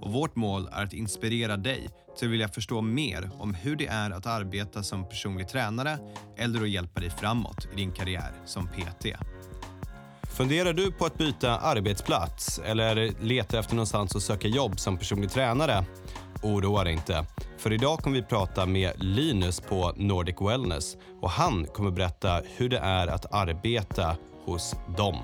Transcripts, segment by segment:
och vårt mål är att inspirera dig till att vilja förstå mer om hur det är att arbeta som personlig tränare eller att hjälpa dig framåt i din karriär som PT. Funderar du på att byta arbetsplats eller letar efter någonstans att söka jobb som personlig tränare? Oroa dig inte, för idag kommer vi prata med Linus på Nordic Wellness och han kommer berätta hur det är att arbeta hos dem.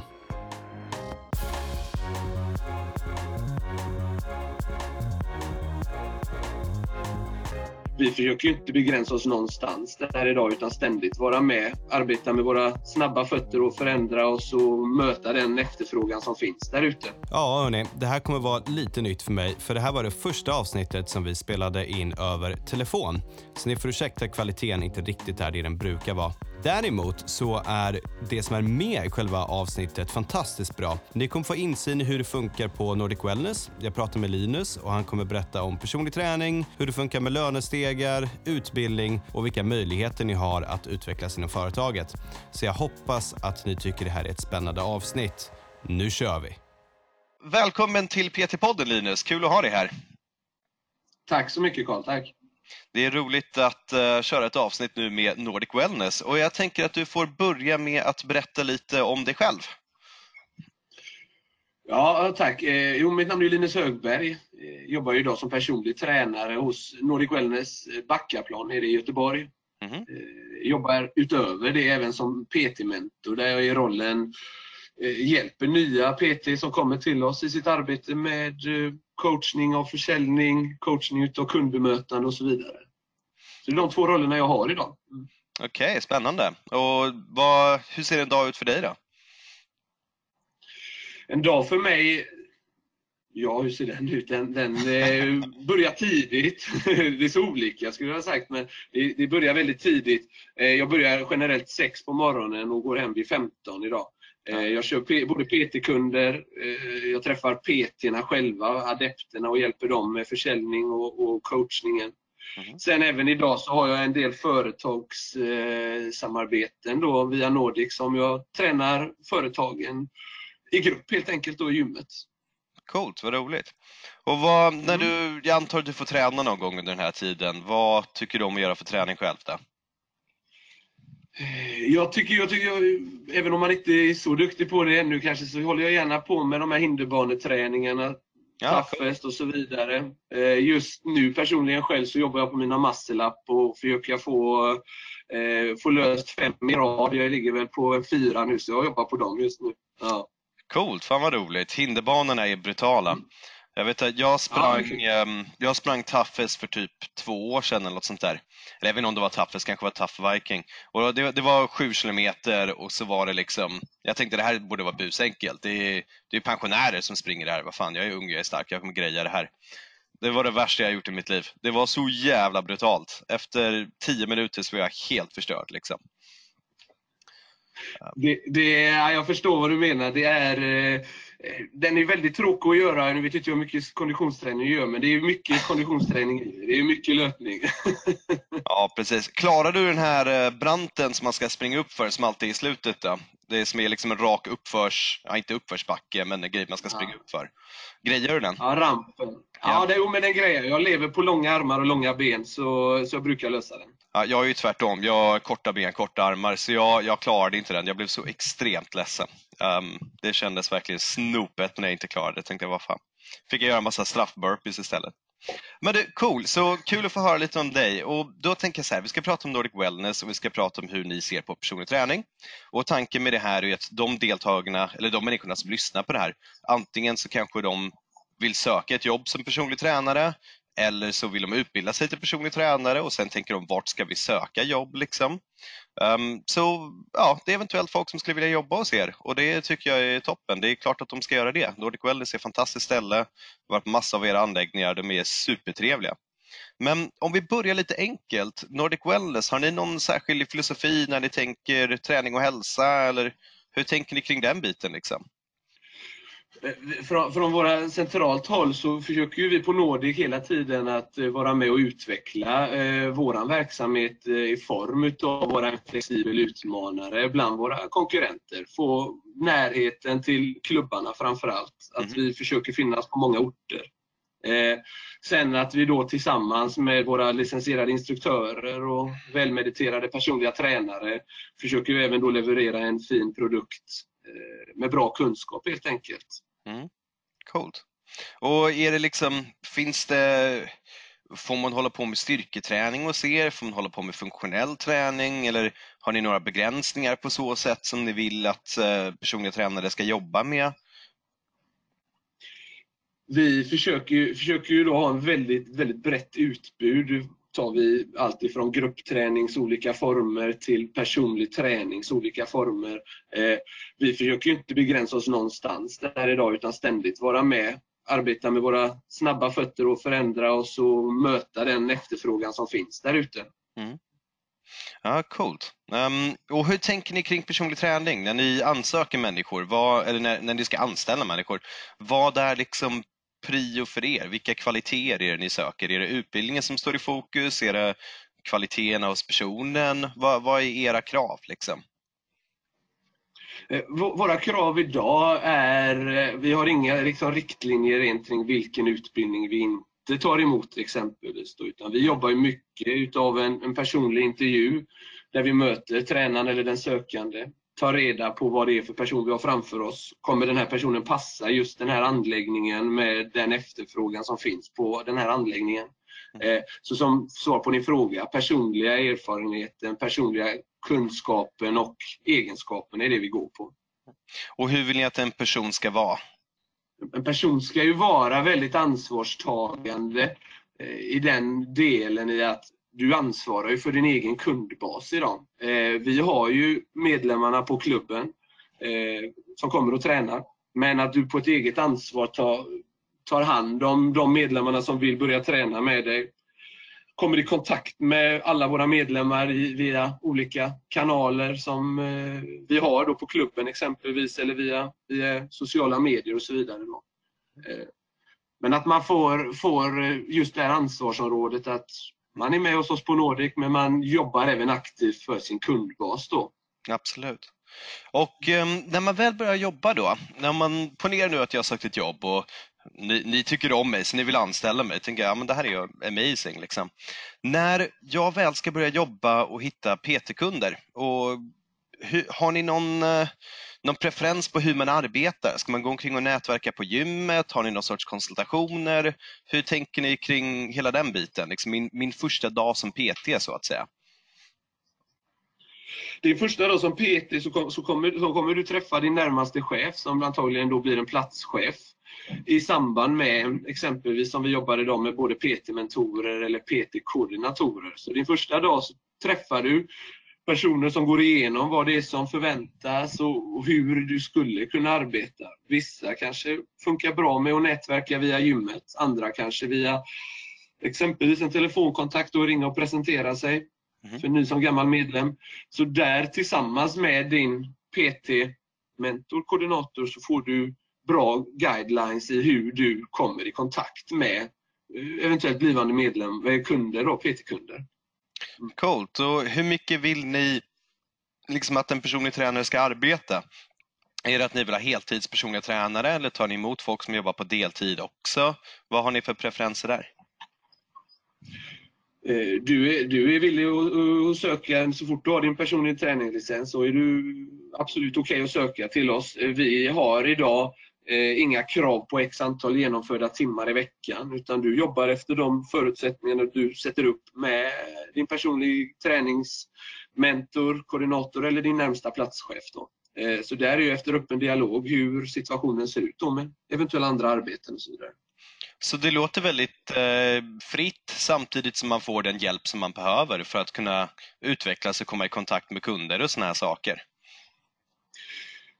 Vi försöker ju inte begränsa oss någonstans där idag utan ständigt vara med, arbeta med våra snabba fötter och förändra oss och möta den efterfrågan som finns där ute. Ja, hörni, det här kommer vara lite nytt för mig för det här var det första avsnittet som vi spelade in över telefon. Så ni får ursäkta kvaliteten inte riktigt är det den brukar vara. Däremot så är det som är med i själva avsnittet fantastiskt bra. Ni kommer få insyn i hur det funkar på Nordic Wellness. Jag pratar med Linus och han kommer berätta om personlig träning, hur det funkar med lönestegar, utbildning och vilka möjligheter ni har att utvecklas inom företaget. Så jag hoppas att ni tycker det här är ett spännande avsnitt. Nu kör vi! Välkommen till PT-podden Linus, kul att ha dig här. Tack så mycket Karl, tack. Det är roligt att uh, köra ett avsnitt nu med Nordic Wellness och jag tänker att du får börja med att berätta lite om dig själv. Ja, tack. Eh, jo, mitt namn är Linus Högberg. Eh, jobbar idag som personlig tränare hos Nordic Wellness eh, Backaplan nere i Göteborg. Mm eh, jobbar utöver det även som PT-mentor där jag i rollen eh, hjälper nya PT som kommer till oss i sitt arbete med eh, coachning av försäljning, coachning av kundbemötande och så vidare. Så det är de två rollerna jag har idag. Mm. Okej, okay, spännande. Och vad, hur ser en dag ut för dig då? En dag för mig, ja hur ser den ut? Den, den eh, börjar tidigt. det är så olika skulle jag ha sagt, men det, det börjar väldigt tidigt. Eh, jag börjar generellt 6 på morgonen och går hem vid 15 idag. Eh, jag kör både PT-kunder, eh, jag träffar PT-erna själva, adepterna och hjälper dem med försäljning och, coachningen. Mm. Sen även idag så har jag en del företagssamarbeten då via Nordic som jag tränar företagen i grupp helt enkelt då i gymmet. Coolt, vad roligt. Och vad, när mm. du, jag antar att du får träna någon gång under den här tiden, vad tycker du om att göra för träning själv då? Jag tycker, jag tycker även om man inte är så duktig på det ännu kanske, så håller jag gärna på med de här hinderbaneträningarna, ja. Toughest och så vidare. Eh, just nu personligen själv så jobbar jag på mina muscle och försöker få, eh, få löst fem i rad. Jag ligger väl på en fyra nu, så jag jobbar på dem just nu. Ja. Coolt, fan vad roligt. Hinderbanorna är brutala. Mm. Jag vet att jag sprang, ja, okay. jag sprang Toughest för typ två år sedan eller något sånt där. Eller jag vet inte om det var Toughest, kanske var Tough Viking. Och det, det var sju kilometer och så var det liksom, jag tänkte det här borde vara busenkelt. Det är, det är pensionärer som springer där. Vad fan, jag är ung, jag är stark, jag kommer greja det här. Det var det värsta jag gjort i mitt liv. Det var så jävla brutalt. Efter tio minuter så var jag helt förstörd. Liksom. Det, det, jag förstår vad du menar. Det är, eh, den är väldigt tråkig att göra. Nu vet inte hur mycket konditionsträning du gör, men det är mycket konditionsträning Det är mycket löpning. ja, precis. Klarar du den här eh, branten som man ska springa upp för, som alltid är i slutet? Då? Det som är liksom en rak uppförs, ja, inte uppförsbacke, men en grej man ska springa ja. upp för. Grejer du den? Ja, rampen. Ja, ja. det, men den grejer jag. lever på långa armar och långa ben, så, så jag brukar lösa den. Jag är ju tvärtom. Jag har korta ben, korta armar, så jag, jag klarade inte den. Jag blev så extremt ledsen. Um, det kändes verkligen snopet när jag inte klarade det. Jag tänkte, vad fan. Fick jag göra en massa straffburpees istället. Men du, cool, så kul att få höra lite om dig. Och då tänker jag så här, vi ska prata om Nordic Wellness och vi ska prata om hur ni ser på personlig träning. Och tanken med det här är att de deltagarna, eller de människorna som lyssnar på det här, antingen så kanske de vill söka ett jobb som personlig tränare eller så vill de utbilda sig till personlig tränare och sen tänker de vart ska vi söka jobb liksom. Um, så ja, det är eventuellt folk som skulle vilja jobba hos er och det tycker jag är toppen. Det är klart att de ska göra det. Nordic Wellness är ett fantastiskt ställe. Vi har varit på massa av era anläggningar, de är supertrevliga. Men om vi börjar lite enkelt, Nordic Wellness, har ni någon särskild filosofi när ni tänker träning och hälsa eller hur tänker ni kring den biten? Liksom? Eh, från, från våra centralt håll så försöker vi på Nordic hela tiden att eh, vara med och utveckla eh, vår verksamhet eh, i form av våra flexibel utmanare bland våra konkurrenter. Få närheten till klubbarna framför allt. Att mm. vi försöker finnas på många orter. Eh, sen att vi då tillsammans med våra licensierade instruktörer och välmediterade personliga tränare försöker vi även då leverera en fin produkt eh, med bra kunskap helt enkelt. Mm. Coolt. Och är det liksom, finns det, får man hålla på med styrketräning hos er? Får man hålla på med funktionell träning? Eller har ni några begränsningar på så sätt som ni vill att eh, personliga tränare ska jobba med? Vi försöker, försöker ju då ha en väldigt, väldigt brett utbud tar vi allt ifrån grupptränings olika former till personlig tränings olika former. Eh, vi försöker inte begränsa oss någonstans där idag utan ständigt vara med, arbeta med våra snabba fötter och förändra oss och möta den efterfrågan som finns där ute. Mm. Ja, coolt. Um, och hur tänker ni kring personlig träning när ni ansöker människor, vad, eller när, när ni ska anställa människor? Vad är liksom prio för er? Vilka kvaliteter är det ni söker? Är det utbildningen som står i fokus? Är det kvaliteterna hos personen? Vad, vad är era krav? Liksom? Eh, våra krav idag är, eh, vi har inga liksom, riktlinjer rent kring vilken utbildning vi inte tar emot exempelvis. Då, utan vi jobbar mycket utav en, en personlig intervju där vi möter tränaren eller den sökande ta reda på vad det är för person vi har framför oss. Kommer den här personen passa just den här anläggningen med den efterfrågan som finns på den här anläggningen? Mm. Eh, så som svar på din fråga, personliga erfarenheten, personliga kunskapen och egenskapen är det vi går på. Och hur vill ni att en person ska vara? En person ska ju vara väldigt ansvarstagande eh, i den delen i att du ansvarar ju för din egen kundbas idag. Eh, vi har ju medlemmarna på klubben eh, som kommer och tränar. Men att du på ett eget ansvar tar, tar hand om de medlemmarna som vill börja träna med dig. Kommer i kontakt med alla våra medlemmar i, via olika kanaler som eh, vi har då på klubben exempelvis eller via, via sociala medier och så vidare. Eh, men att man får, får just det här ansvarsområdet att man är med hos oss på Nordic men man jobbar även aktivt för sin kundbas då. Absolut. Och eh, när man väl börjar jobba då, när man ponerar nu att jag har sökt ett jobb och ni, ni, tycker om mig så ni vill anställa mig, tänker jag, ja, men det här är ju amazing. Liksom. När jag väl ska börja jobba och hitta PT-kunder, och hur, har ni någon, eh, någon preferens på hur man arbetar? Ska man gå omkring och nätverka på gymmet? Har ni någon sorts konsultationer? Hur tänker ni kring hela den biten? Liksom min, min första dag som PT så att säga. Din första dag som PT så, kom, så, kommer, så kommer du träffa din närmaste chef som antagligen då blir en platschef i samband med exempelvis som vi jobbar idag med både PT-mentorer eller PT-koordinatorer. Så din första dag så träffar du personer som går igenom vad det är som förväntas och hur du skulle kunna arbeta. Vissa kanske funkar bra med att nätverka via gymmet, andra kanske via exempelvis en telefonkontakt och ringa och presentera sig mm. för ny som gammal medlem. Så där tillsammans med din PT, mentor, koordinator så får du bra guidelines i hur du kommer i kontakt med eh, eventuellt blivande medlem, eh, kunder och PT-kunder. Coolt. Och hur mycket vill ni liksom att en personlig tränare ska arbeta? Är det att ni vill ha heltidspersonliga tränare eller tar ni emot folk som jobbar på deltid också? Vad har ni för preferenser där? Eh, du är, du är villig att, söka, så fort du har din personliga träningslicens så är du absolut okej okay att söka till oss. Eh, vi har idag eh, inga krav på x antal genomförda timmar i veckan utan du jobbar efter de förutsättningarna du sätter upp med din personlig träningsmentor, koordinator eller din närmsta platschef. Då. Eh, så där är ju efter öppen dialog hur situationen ser ut då med eventuella andra arbeten och så vidare. Så det låter väldigt eh, fritt samtidigt som man får den hjälp som man behöver för att kunna utvecklas och komma i kontakt med kunder och sådana här saker.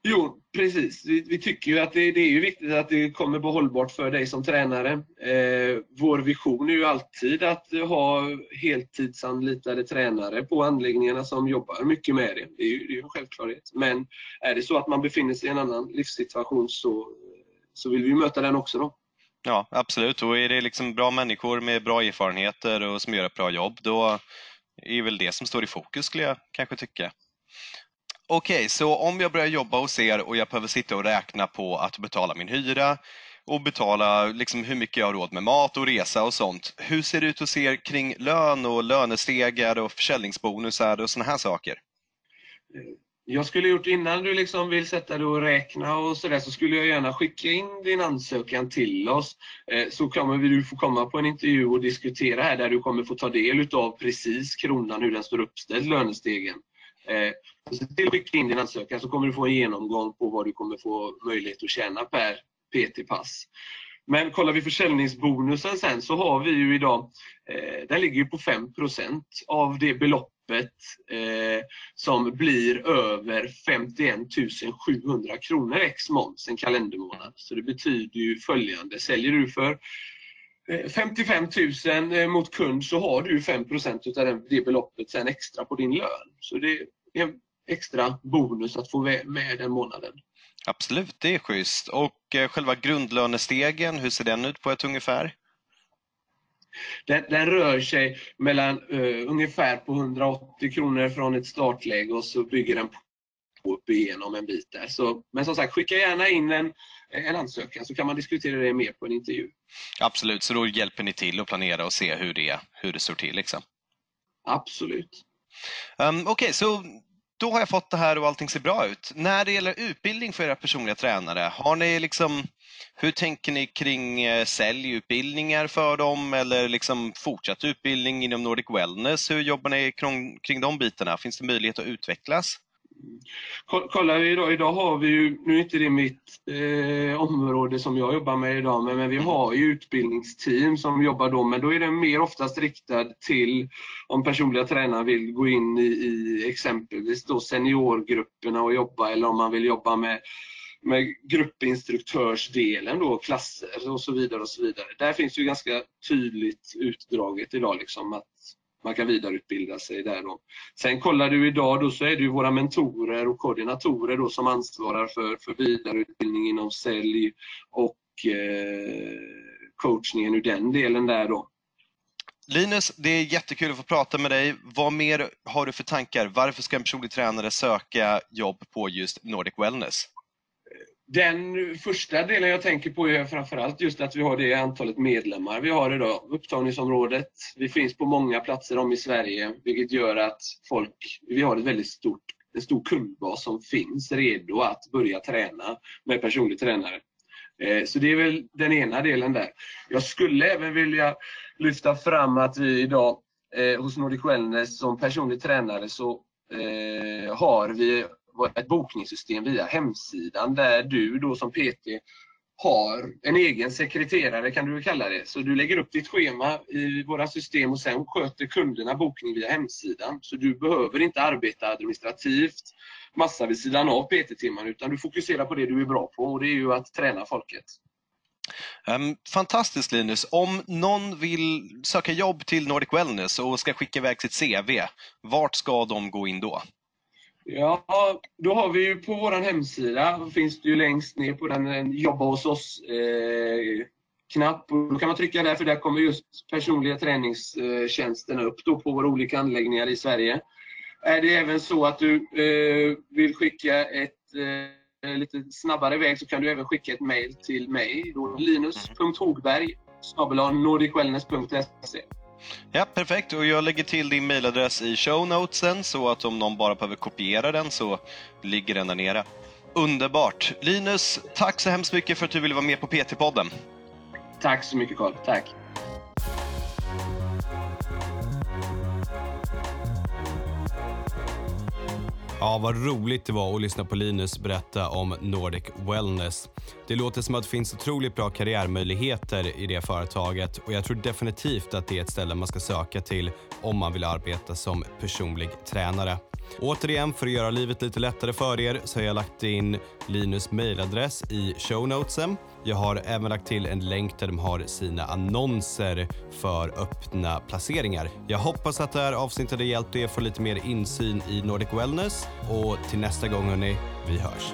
Jo, precis. Vi, vi tycker ju att det, det, är ju viktigt att det kommer på hållbart för dig som tränare. Eh, vår vision är ju alltid att ha heltidsanlitade tränare på anläggningarna som jobbar mycket med det. Det är ju, det är en självklarhet. Men är det så att man befinner sig i en annan livssituation så, så vill vi möta den också. Då. Ja, absolut. Och är det liksom bra människor med bra erfarenheter och som gör ett bra jobb, då är väl det som står i fokus skulle jag kanske tycka. Okej, okay, så om jag börjar jobba hos er och jag behöver sitta och räkna på att betala min hyra och betala liksom hur mycket jag har råd med mat och resa och sånt. Hur ser det ut hos er kring lön och lönestegar och försäljningsbonusar och sådana här saker? Jag skulle gjort innan du liksom vill sätta dig och räkna och sådär så skulle jag gärna skicka in din ansökan till oss. Eh, så kommer du få komma på en intervju och diskutera här där du kommer få ta del utav precis kronan hur den står uppställd, lönestegen. Eh, se till att skicka in din ansökan så kommer du få en genomgång på vad du kommer få möjlighet att tjäna per PT-pass. Men kollar vi försäljningsbonusen sen så har vi ju idag, eh, den ligger ju på 5% av det beloppet eh, som blir över 51 700 kronor ex moms en kalendermånad. Så det betyder ju följande, säljer du för 55 eh, 000 eh, mot kund så har du 5% av det beloppet sen extra på din lön. Så det är en extra bonus att få med den månaden. Absolut, det är schysst. Och eh, själva grundlönestegen, hur ser den ut på ett ungefär? Den, den rör sig mellan uh, ungefär på 180 kronor från ett startläge och så bygger den på upp igenom en bit där. Så, men som sagt, skicka gärna in en, en ansökan så kan man diskutera det mer på en intervju. Absolut, så då hjälper ni till att planera och se hur det, hur det står till? Liksom. Absolut. Um, Okej, okay, så då har jag fått det här och allting ser bra ut. När det gäller utbildning för era personliga tränare, har ni liksom, hur tänker ni kring eh, säljutbildningar för dem eller liksom fortsatt utbildning inom Nordic Wellness? Hur jobbar ni kring, kring de bitarna? Finns det möjlighet att utvecklas? Kollar vi idag, idag har vi ju, nu är inte det mitt eh, område som jag jobbar med idag, men, men vi har ju utbildningsteam som jobbar då, men då är den mer oftast riktad till om personliga tränare vill gå in i, i exempelvis då seniorgrupperna och jobba eller om man vill jobba med med gruppinstruktörsdelen då, klasser och så vidare och så vidare. Där finns ju ganska tydligt utdraget idag liksom att man kan vidareutbilda sig där då. Sen kollar du idag då så är det ju våra mentorer och koordinatorer då som ansvarar för, för vidareutbildning inom sälj och eh, coachningen ur den delen där då. Linus, det är jättekul att få prata med dig. Vad mer har du för tankar? Varför ska en personlig tränare söka jobb på just Nordic Wellness? Den första delen jag tänker på är framförallt just att vi har det antalet medlemmar vi har idag. Upptagningsområdet. Vi finns på många platser om i Sverige vilket gör att folk, vi har ett väldigt stort, en stor kundbas som finns redo att börja träna med personlig tränare. Eh, så det är väl den ena delen där. Jag skulle även vilja lyfta fram att vi idag eh, hos Nordic Wellness som personlig tränare så eh, har vi ett bokningssystem via hemsidan där du då som PT har en egen sekreterare kan du kalla det. Så du lägger upp ditt schema i våra system och sen sköter kunderna bokning via hemsidan. Så du behöver inte arbeta administrativt massa vid sidan av PT-timmarna utan du fokuserar på det du är bra på och det är ju att träna folket. Ehm, fantastiskt Linus! Om någon vill söka jobb till Nordic Wellness och ska skicka iväg sitt CV, vart ska de gå in då? Ja, då har vi ju på vår hemsida, finns det ju längst ner på den eh, jobba hos oss eh, knapp. Och då kan man trycka där för där kommer just personliga träningstjänsterna upp då på våra olika anläggningar i Sverige. Är det även så att du eh, vill skicka ett eh, lite snabbare väg så kan du även skicka ett mejl till mig, linus.hogberg nordicwellness.se Ja, perfekt. Och jag lägger till din mailadress i show notesen så att om någon bara behöver kopiera den så ligger den där nere. Underbart! Linus, tack så hemskt mycket för att du ville vara med på PT-podden. Tack så mycket Carl. Tack! Ja, vad roligt det var att lyssna på Linus berätta om Nordic Wellness. Det låter som att det finns otroligt bra karriärmöjligheter i det företaget och jag tror definitivt att det är ett ställe man ska söka till om man vill arbeta som personlig tränare. Återigen, för att göra livet lite lättare för er så har jag lagt in Linus mailadress i show notesen. Jag har även lagt till en länk där de har sina annonser för öppna placeringar. Jag hoppas att det här avsnittet har hjälpt er få lite mer insyn i Nordic Wellness och till nästa gång hörni, vi hörs.